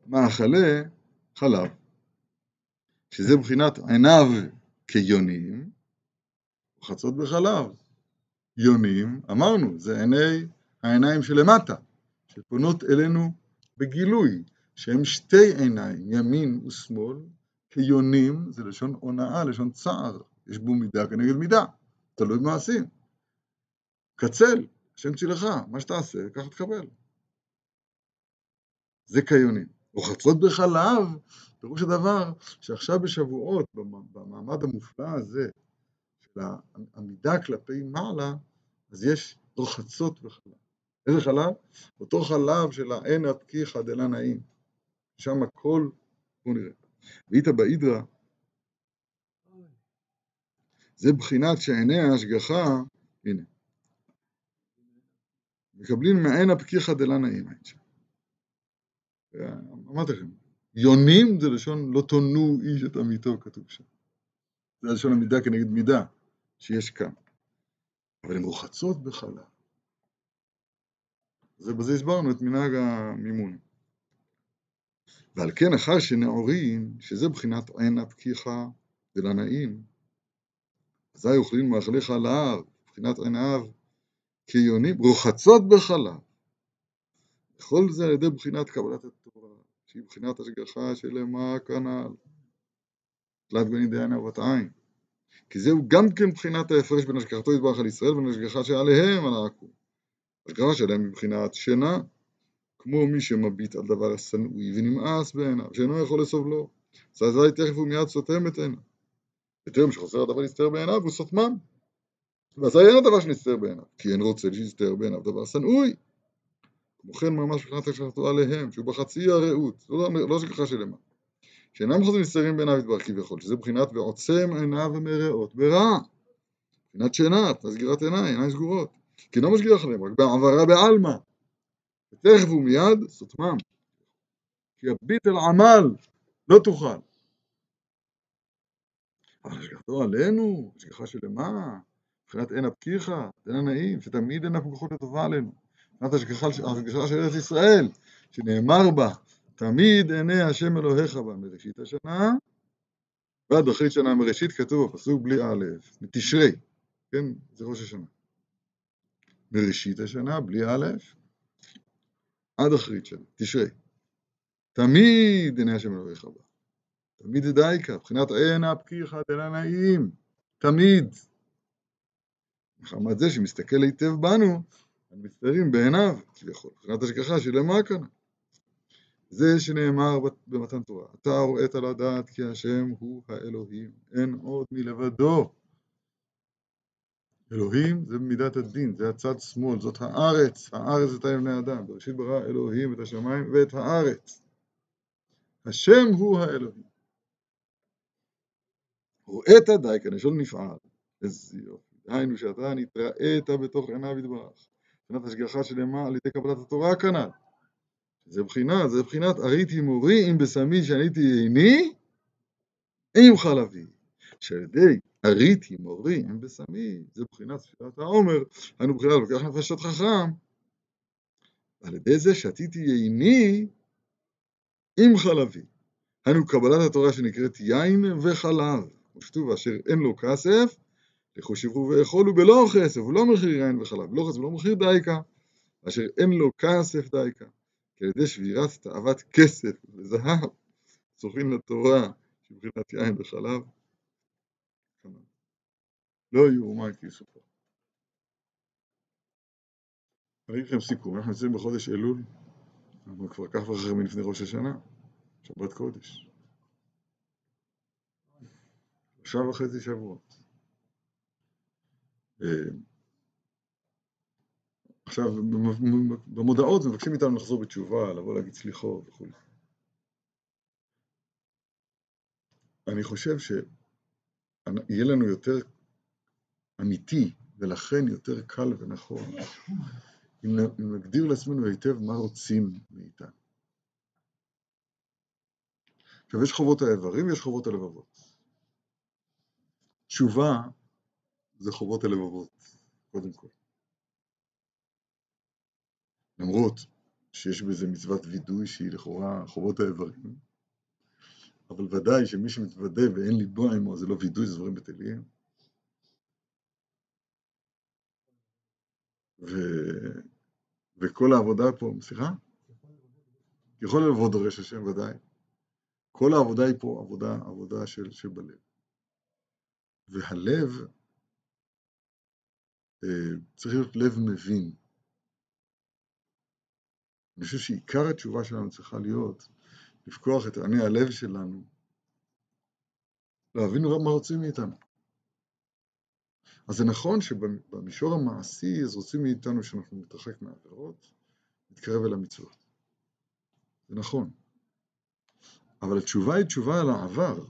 מאכלי חלב, שזה מבחינת עיניו כיונים, חצות בחלב. יונים, אמרנו, זה עיני, העיניים שלמטה, שפונות אלינו בגילוי, שהם שתי עיניים, ימין ושמאל, כיונים, זה לשון הונאה, לשון צער, יש בו מידה כנגד מידה, תלוי במעשים. קצל, השם צילך, מה שתעשה, ככה תקבל. זה כיונים. וחצות בחלב, פירוש הדבר שעכשיו בשבועות, במעמד המופלא הזה, של העמידה כלפי מעלה, אז יש רוחצות בחלב. איזה חלב? אותו חלב של האין עתקיך דלה נעים. שם הכל, בואו נראה. ואיתא באידרא, זה בחינת שעיני ההשגחה, הנה, מקבלים מעין הפקיחא דלה נעים. אמרתי לכם, יונים זה לשון לא תונו איש את עמיתו, כתוב שם. זה לשון המידה כנגד מידה שיש כאן. אבל הן רוחצות בחלב. זה בזה הסברנו את מנהג המימון. ועל כן אחר שנעורין, שזה בחינת עין הפקיחה דלנאים, אזי אוכלים מאכלי חלב, בחינת עין האב, כיונים, רוחצות בחלב. וכל זה על ידי בחינת קבלת שהיא בחינת השגחה שלמה כנ"ל. תלת בני דיין אבות עין. כי זהו גם כן בחינת ההפרש בין השגחתו יתברך על ישראל ובין השגחה שעליהם על העכו"ם. השגחה שלהם מבחינת שינה, כמו מי שמביט על דבר השנואי ונמאס בעיניו, שאינו יכול לסובלו. אז אזי תכף ומיד סותם את עיניו. בטרם שחוזר הדבר להסתר בעיניו הוא סותמם. ואזי אין הדבר שנסתר בעיניו, כי אין רוצה שיסתר בעיניו דבר שנואי. כמו כן ממש מבחינת השגחתו עליהם, שהוא בחצי הרעות, זו לא השגחה שלמה. שאינם חוזרים נסתרים בעיניו יתברך כביכול, שזה בחינת ועוצם עיניו ומרעות ברע. בחינת שינה, סגירת עיניים, עיניים סגורות. כי אינו משגיח עליהם, רק בעברה בעלמא. ותכף ומיד סותמם. כי הביט אל עמל לא תוכל. אבל השגחתו עלינו, השגחה שלמה, מבחינת עין הפקיחה, עין הנעים, שתמיד אין הפקוחות לטובה עלינו. מבחינת השגחה של ארץ ישראל, שנאמר בה, תמיד עיני השם אלוהיך בה מראשית השנה, ועד אחרית שנה מראשית כתוב בפסוק בלי א', מתשרי, כן, זה ראש השנה. מראשית השנה, בלי א', עד אחרית שנה, תשרי. תמיד עיני השם אלוהיך בה. תמיד דייקה, מבחינת עין הפקיחה דלנאים, תמיד. מחמת זה שמסתכל היטב בנו, המצטיירים בעיניו, כביכול, מבחינת השגחה שלמה כאן. זה שנאמר במתן תורה, אתה הוראת לדעת כי השם הוא האלוהים, אין עוד מלבדו. אלוהים זה במידת הדין, זה הצד שמאל, זאת הארץ, הארץ את בני אדם, בראשית ברא אלוהים את השמיים ואת הארץ. השם הוא האלוהים. רואית די, כנשון נפעל, איזה יופי, דהיינו שאתה נתראה בתוך עיניו יתברך, מבחינת השגחה שלמה על ידי קבלת התורה כנ"ל. זה בחינה, זה בחינת הריתי מורי אם בשמי שעניתי עיני עם חלבי. שעל ידי הריתי מורי אם בשמי, זה בחינת ספירת העומר, היינו בחינת לוקח נפשות חכם. על ידי זה שתיתי עיני עם חלבי. היינו קבלת התורה שנקראת יין וחלב. וכתוב אשר אין לו כסף, לכו שברו ואכולו בלא כסף, הוא לא מחיר יין וחלב, לא כסף, לא מחיר דייקה, אשר אין לו כסף דייקה. כי על ידי שבירת תאוות כסף וזהב, זוכים לתורה שבחינת יין וחלב. לא יאומן כי יסופר. אני אגיד לכם סיכום, אנחנו נמצאים בחודש אלול, אנחנו כבר כך וכך מלפני ראש השנה, שבת קודש. שעה וחצי שבועות. עכשיו, במודעות מבקשים מאיתנו לחזור בתשובה, לבוא להגיד סליחות וכו'. אני חושב שיהיה לנו יותר אמיתי, ולכן יותר קל ונכון, אם נגדיר לעצמנו היטב מה רוצים מאיתנו. עכשיו, יש חובות האיברים ויש חובות הלבבות. תשובה זה חובות הלבבות, קודם כל. למרות שיש בזה מצוות וידוי שהיא לכאורה חובות האיברים, אבל ודאי שמי שמתוודה ואין ליבו עמו זה לא וידוי, זה דברים בטלים. ו... וכל העבודה פה, סליחה? יכול לעבוד דורש השם ודאי. כל העבודה היא פה עבודה, עבודה של, שבלב. והלב אה, צריך להיות לב מבין. אני חושב שעיקר התשובה שלנו צריכה להיות לפקוח את עיני הלב שלנו, להבין מה רוצים מאיתנו. אז זה נכון שבמישור המעשי אז רוצים מאיתנו שאנחנו נתרחק מהעבירות, נתקרב אל המצוות. זה נכון. אבל התשובה היא תשובה על העבר.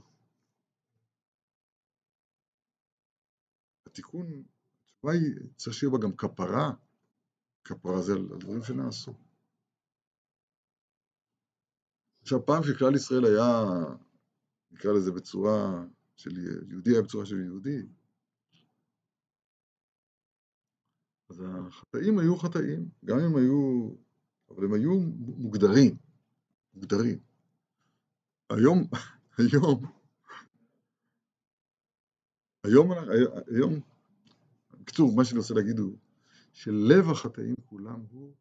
התיקון, היא, צריך שיהיה בה גם כפרה, כפרה זה על הדברים שנעשו. עכשיו, פעם שכלל ישראל היה, נקרא לזה בצורה של יהודי, היה בצורה של יהודי, אז החטאים היו חטאים, גם אם היו, אבל הם היו מוגדרים, מוגדרים. היום, *laughs* היום, היום, היום, בקיצור, מה שאני רוצה להגיד הוא שלב החטאים כולם הוא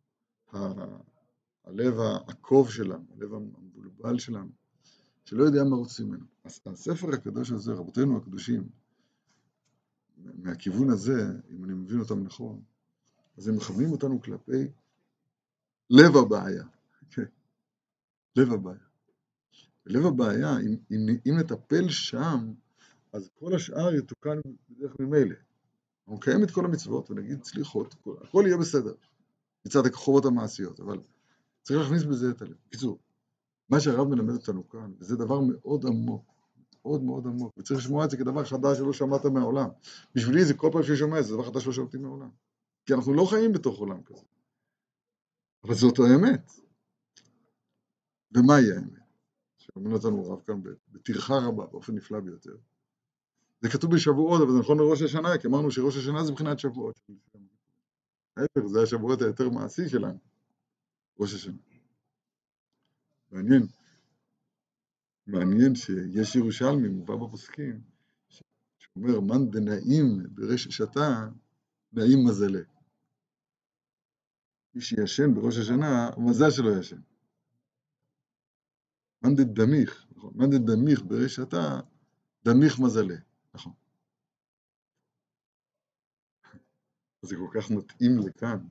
הלב העקוב שלנו, הלב המבולבל שלנו, שלא יודע מה רוצים ממנו. הספר הקדוש הזה, רבותינו הקדושים, מהכיוון הזה, אם אני מבין אותם נכון, אז הם מכוונים אותנו כלפי לב הבעיה. *laughs* לב הבעיה. לב הבעיה, אם, אם, אם נטפל שם, אז כל השאר יתוקן בדרך ממילא. אנחנו נקיים את כל המצוות ונגיד סליחות, הכל, הכל יהיה בסדר, מצד החובות המעשיות, אבל צריך להכניס בזה את הלב. בקיצור, מה שהרב מלמד אותנו כאן, וזה דבר מאוד עמוק, מאוד מאוד עמוק, וצריך לשמוע את זה כדבר חדש שלא שמעת מהעולם. בשבילי זה כל פעם שאני שומע את זה, זה דבר חדש שלא שמעתי מהעולם. כי אנחנו לא חיים בתוך עולם כזה. אבל זאת האמת. ומהי האמת? שאומר אותנו הרב כאן בטרחה רבה, באופן נפלא ביותר. זה כתוב בשבועות, אבל זה נכון לראש השנה, כי אמרנו שראש השנה זה מבחינת שבועות. ההפך, זה השבועות היותר מעשי שלנו, ראש השנה. מעניין, מעניין שיש ירושלמי, מובא בפוסקים, שאומר, מאן דנאים ברששתה, נעים מזלה. מי שישן בראש השנה, מזל שלא ישן. מאן דדמיך, נכון, מאן דדמיך ברשתה, דמיך מזלה, נכון. זה כל כך מתאים לכאן.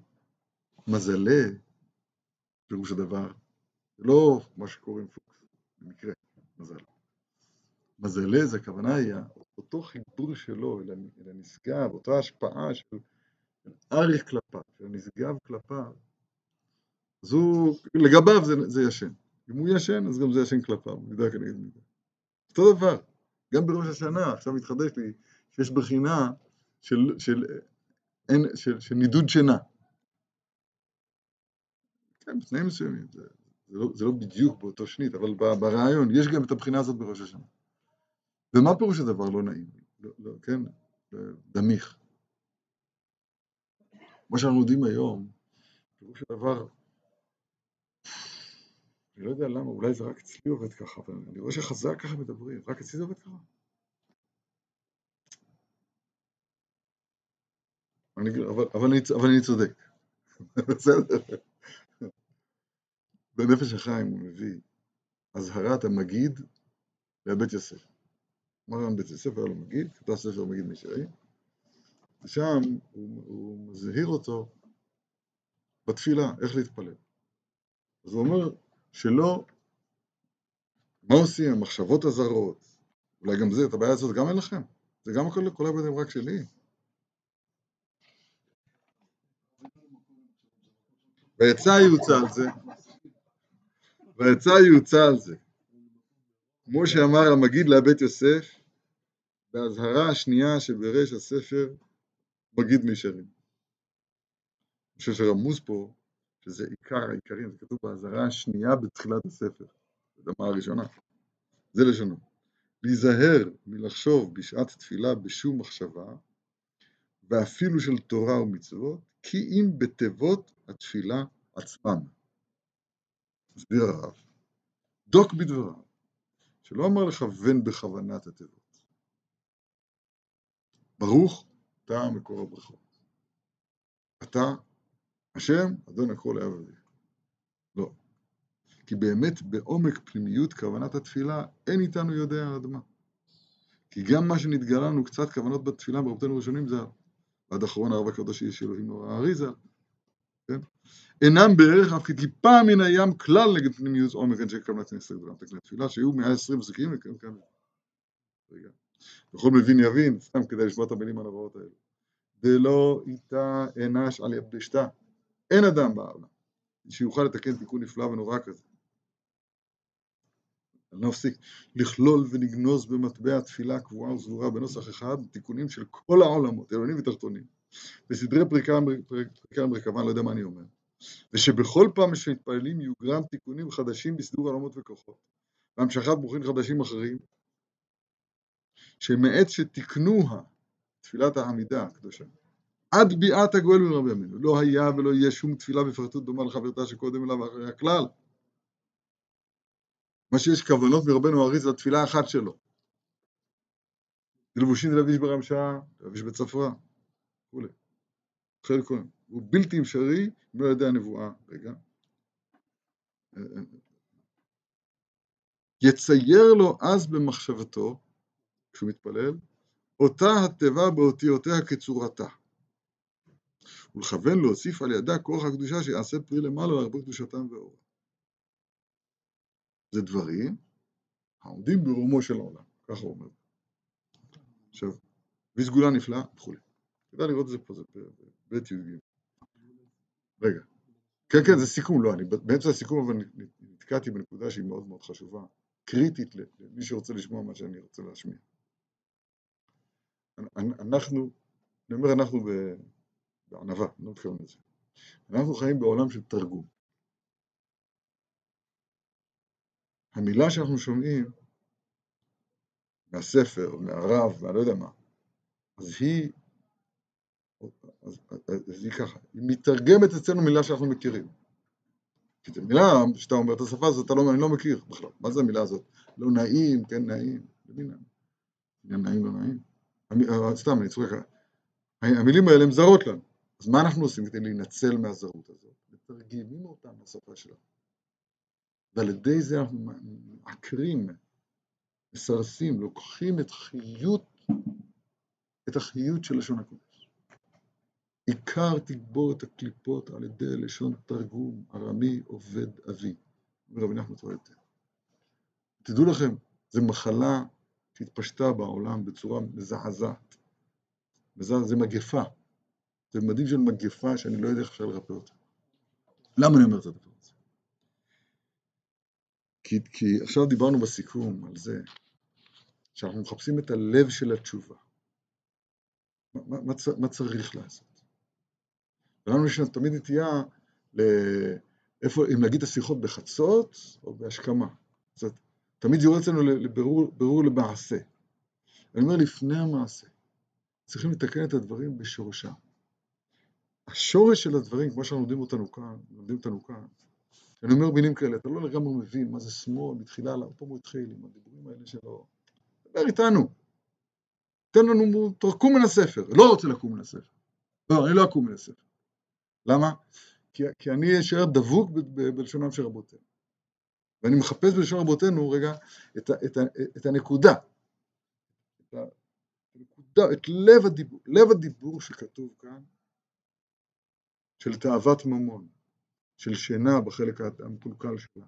מזלה, פירוש הדבר, זה לא מה שקוראים פוקס, במקרה, מזל. מזלה זה הכוונה היא אותו חיבור שלו אל הנשגב, אותה השפעה של אריך כלפיו, של הנשגב כלפיו, אז הוא, לגביו זה, זה ישן. אם הוא ישן, אז גם זה ישן כלפיו, מידה כנגד מידה. אותו דבר, גם בראש השנה, עכשיו מתחדש לי, שיש בחינה של, של, אין, של, של נידוד שינה. כן, בתנאים מסוימים, זה, זה, לא, זה לא בדיוק באותו שנית, אבל ברעיון, יש גם את הבחינה הזאת בראש השנה. ומה פירוש הדבר לא נעים? לא, לא, כן, דמיך. מה שאנחנו יודעים היום, פירוש הדבר, אני לא יודע למה, אולי זה רק אצלי עובד ככה, אבל אני רואה שחזק ככה מדברים, רק אצלי זה עובד ככה. אני, אבל, אבל, אני, אבל אני צודק, *laughs* בסדר. בנפש החיים הוא מביא אזהרת המגיד לבית יוסף. מרן בית יוסף היה לו מגיד, כתב ספר מגיד מישרי, ושם הוא, הוא מזהיר אותו בתפילה, איך להתפלל. אז הוא אומר שלא, מה עושים, המחשבות הזרות, אולי גם זה, את הבעיה הזאת גם אין לכם, זה גם הכל, כל הבעיה רק שלי. ויצא יוצא על זה, ויצא יוצא על זה. כמו שאמר המגיד לבית יוסף, באזהרה השנייה שבריש הספר מגיד מישרים. אני חושב שרמוז פה, שזה עיקר העיקרים, זה כתוב באזהרה השנייה בתחילת הספר, בדמה הראשונה. זה לשונו. להיזהר מלחשוב בשעת תפילה בשום מחשבה, ואפילו של תורה ומצוות, כי אם בתיבות התפילה עצמם. מסביר הרב. דוק בדבריו, שלא אמר לכוון בכוונת התיבות. ברוך אתה מקור הברכות. אתה, השם, אדון הכל היה ואביך. לא. כי באמת בעומק פנימיות כוונת התפילה אין איתנו יודע עד מה. כי גם מה שנתגלה לנו קצת כוונות בתפילה ברבותינו הראשונים זה עד אחרון הרב הקדוש איש אלוהים נורא האריזה, כן? אינם בערך אף כטיפה מן הים כלל נגד פנימיות עומק אנשי כוונת נסתר גדולה תקני תפילה שהיו 120 פסוקים וכאן כאן. וכל מבין יבין, סתם כדי לשמוע את המילים הנוראות האלה. דלא איתה אנש על יבשתה. אין אדם בעולם שיוכל לתקן תיקון נפלא ונורא כזה. אני לא מפסיק לכלול ולגנוז במטבע תפילה קבועה וסגורה בנוסח אחד תיקונים של כל העולמות, עליונים ותחתונים, בסדרי פרקי המרכבה, אני לא יודע מה אני אומר, ושבכל פעם שמתפללים יוגרם תיקונים חדשים בסידור עולמות וכוחות, והמשכת ברוכין חדשים אחרים, שמעת שתיקנוה, תפילת העמידה הקדושה, עד ביאת הגואל מרבי ימינו, לא היה ולא יהיה שום תפילה בפרטות דומה לחברתה שקודם אליו אחרי הכלל. מה שיש כוונות מרבנו האריז זה התפילה האחת שלו. לבושין דלביש ברמשה, דלביש בצפרה, וכולי. חלק הוא בלתי אפשרי לא יודע הנבואה, רגע. יצייר לו אז במחשבתו, כשהוא מתפלל, אותה התיבה באותיותיה כצורתה. ולכוון להוסיף על ידה כוח הקדושה שיעשה פרי למעלה להרבות קדושתם ואורה. זה דברים העומדים ברומו של העולם, ככה הוא אומר. עכשיו, וסגולה נפלאה וכולי. כדאי לראות את זה פה, זה בבית י"ג. רגע. כן, כן, זה סיכום, לא, אני באמצע הסיכום, אבל נתקעתי בנקודה שהיא מאוד מאוד חשובה, קריטית למי שרוצה לשמוע מה שאני רוצה להשמיע. אנחנו, אני אומר אנחנו בענווה, לא מתכוון לזה. אנחנו חיים בעולם של תרגום. המילה שאנחנו שומעים מהספר, מהרב, מהלא יודע מה, אז היא, אז, אז היא ככה, היא מתרגמת אצלנו מילה שאנחנו מכירים. כי זו מילה שאתה אומר את השפה הזאת, אתה לא, אני לא מכיר בכלל. מה זה המילה הזאת? לא נעים, כן נעים, למי נעים? נעים, לא נעים. אה, סתם, אני צוחק. המילים האלה הן זרות לנו. אז מה אנחנו עושים כדי להינצל מהזרות הזאת? מתרגמים אותה מהשפה שלנו. ועל ידי זה אנחנו מעקרים, מסרסים, לוקחים את חיות, את החיות של לשון הקודש. עיקר תגבור את הקליפות על ידי לשון תרגום ארמי עובד אבי. רבי נחמן צורייתא. תדעו לכם, זו מחלה שהתפשטה בעולם בצורה מזעזעת. זה מגפה. זה מדהים של מגפה שאני לא יודע איך אפשר לרפא אותה. למה אני אומר את הדבר הזה? כי, כי עכשיו דיברנו בסיכום על זה שאנחנו מחפשים את הלב של התשובה. מה, מה, מה, צריך לעשות? ולנו יש תמיד נטייה לאיפה, אם להגיד את השיחות בחצות או בהשכמה. זאת תמיד זה יורד אצלנו לבירור למעשה. אני אומר לפני המעשה, צריכים לתקן את הדברים בשורשם. השורש של הדברים, כמו שאנחנו לומדים אותנו כאן, לומדים אותנו כאן, כשאני אומר מילים כאלה, אתה לא לגמרי מבין מה זה שמאל, מתחילה לה, פה הוא התחיל עם הדיבורים האלה שלו, דבר איתנו, תן לנו, תקום מן הספר, לא רוצה לקום מן הספר, לא, אני לא אקום מן הספר, למה? כי, כי אני אשאר דבוק בלשונם של רבותינו, ואני מחפש בלשון רבותינו, רגע, את, ה, את, ה, את הנקודה, את, הנקודה, את לב הדיבור, לב הדיבור שכתוב כאן, של תאוות ממון, של שינה בחלק המקולקל שלה,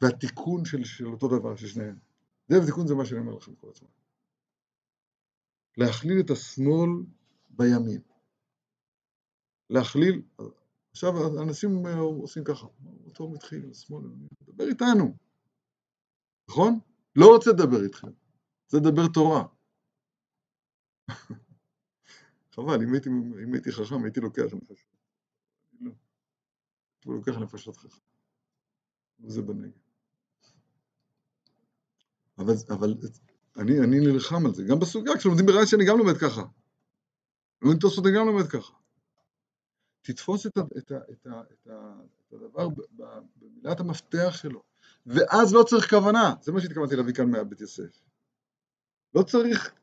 והתיקון של, של אותו דבר, של שניהם. זה ותיקון זה מה שאני אומר לכם כל הזמן. להכליל את השמאל בימין. להכליל, עכשיו אנשים עושים ככה, אותו מתחיל, השמאל, דבר איתנו, נכון? לא רוצה לדבר איתכם, זה לדבר תורה. *laughs* חבל, אם הייתי, אם הייתי חכם הייתי לוקח נפשות. לא. הוא לוקח נפשות חכם. וזה בנגב. אבל, אבל אני, אני נלחם על זה, גם בסוגיה, כשלומדים ברעיון שאני גם לומד ככה. לומדים תוספות אני גם לומד ככה. תתפוס את, ה, את, ה, את, ה, את, ה, את הדבר במילת המפתח שלו, ואז לא צריך כוונה, זה מה שהתכוונתי להביא כאן מהבית יוסף. לא צריך,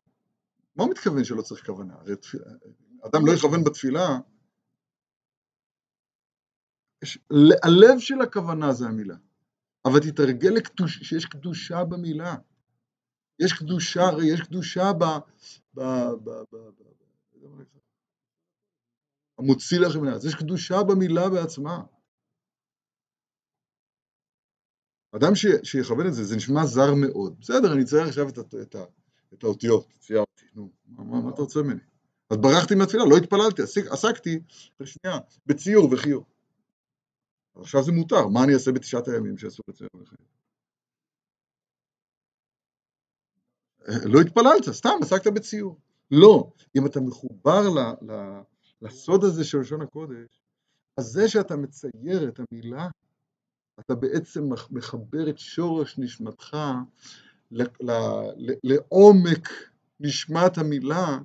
מה מתכוון שלא צריך כוונה? הרי אדם לא יכוון בתפילה, הלב של הכוונה זה המילה, אבל תתרגל לקדוש, שיש קדושה במילה. יש קדושה, הרי יש קדושה ב... ב, ב, ב, ב, ב המוציא לכם מן הארץ, יש קדושה במילה בעצמה. אדם ש, שיכוון את זה, זה נשמע זר מאוד. בסדר, אני אצייר עכשיו את, את, את, את האותיות, ציירתי, נו, מה, מה אתה רוצה ממני? אז ברחתי מהתפילה, לא התפללתי, עסקתי, שנייה, בציור וחיור. עכשיו זה מותר, מה אני אעשה בתשעת הימים שאסור לצייר לחיים? לא התפללת, סתם עסקת בציור. לא, אם אתה מחובר ל, ל, לסוד הזה של לשון הקודש, אז זה שאתה מצייר את המילה, אתה בעצם מחבר את שורש נשמתך ל, ל, ל, לעומק נשמת המילה,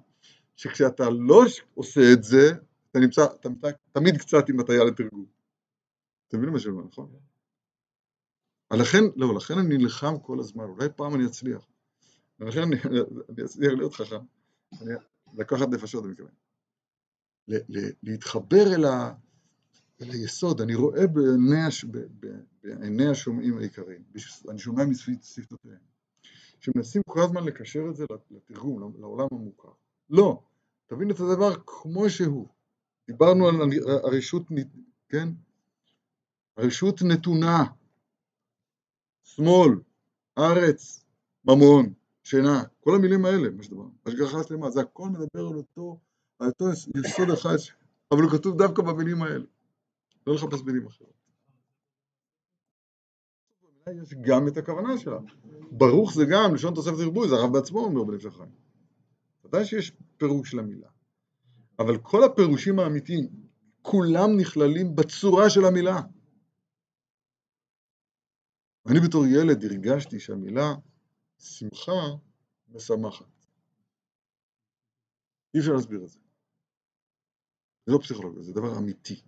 שכשאתה לא עושה את זה, אתה נמצא, אתה נמצא תמיד קצת עם הטיה לתרגום. אתם מבינים מה שאני אומר, נכון? לכן, לא, לכן אני נלחם כל הזמן, אולי פעם אני אצליח. ולכן אני, אני אצליח להיות חכם. אני, לקחת נפשות, מתכוון. להתחבר אל, ה, אל היסוד, אני רואה בעיני, בעיני השומעים העיקריים, אני שומע משפתותיהם, שמנסים כל הזמן לקשר את זה לתרגום, לעולם המוכר. לא, תבין את הדבר כמו שהוא. דיברנו על הרשות, כן? הרשות נתונה, שמאל, ארץ, ממון, שינה, כל המילים האלה, מה שדבר, השגחה שלמה, זה הכל מדבר על אותו, על אותו יסוד אחד, אבל הוא כתוב דווקא במילים האלה, לא לחפש מילים אחרות. יש גם את הכוונה שלה. ברוך זה גם, לשון תוספת ריבוי, זה הרב בעצמו אומר בנפש החיים. ודאי שיש פירוש למילה, אבל כל הפירושים האמיתיים, כולם נכללים בצורה של המילה. אני בתור ילד הרגשתי שהמילה שמחה משמחת. אי אפשר להסביר את זה. זה לא פסיכולוגיה, זה דבר אמיתי.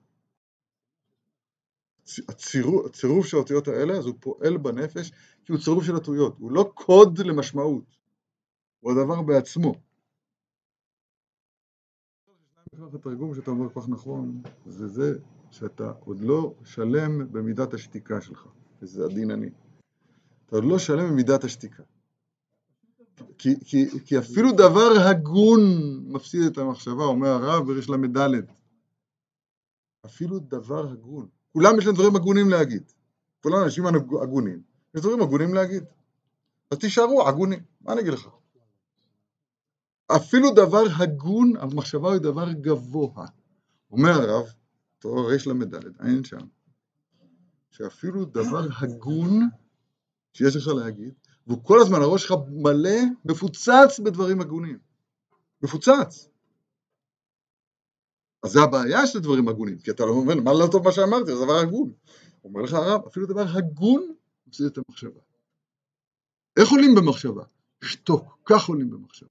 הצירוף, הצירוף של האותיות האלה, אז הוא פועל בנפש כי הוא צירוף של אותיות, הוא לא קוד למשמעות, הוא הדבר בעצמו. התרגום שאתה אומר כל כך נכון, זה זה שאתה עוד לא שלם במידת השתיקה שלך, וזה הדין אני. אתה עוד לא שלם במידת השתיקה. כי, כי, כי אפילו דבר הגון מפסיד את המחשבה, אומר הרב בריש ל"ד. אפילו דבר הגון. כולם יש להם דברים הגונים להגיד. כולם אנשים הגונים, יש דברים הגונים להגיד. אז תישארו הגונים, מה אני אגיד לך? אפילו דבר הגון, המחשבה היא דבר גבוה. אומר הרב, תורה ריש ל"ד, אין שם, שאפילו דבר הגון שיש לך להגיד, והוא כל הזמן, הראש שלך מלא, מפוצץ בדברים הגונים. מפוצץ. אז זה הבעיה של דברים הגונים, כי אתה לא אומר, מה לא טוב מה שאמרתי, זה דבר הגון. אומר לך הרב, אפילו דבר הגון מפסיד את המחשבה. איך עולים במחשבה? שתוק, כך עולים במחשבה.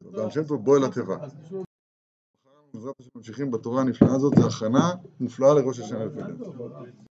בעל שם טוב בוא אל התיבה. בעזרת השם ממשיכים בתורה הנפלאה הזאת, זה הכנה מופלאה לראש השנה לפני.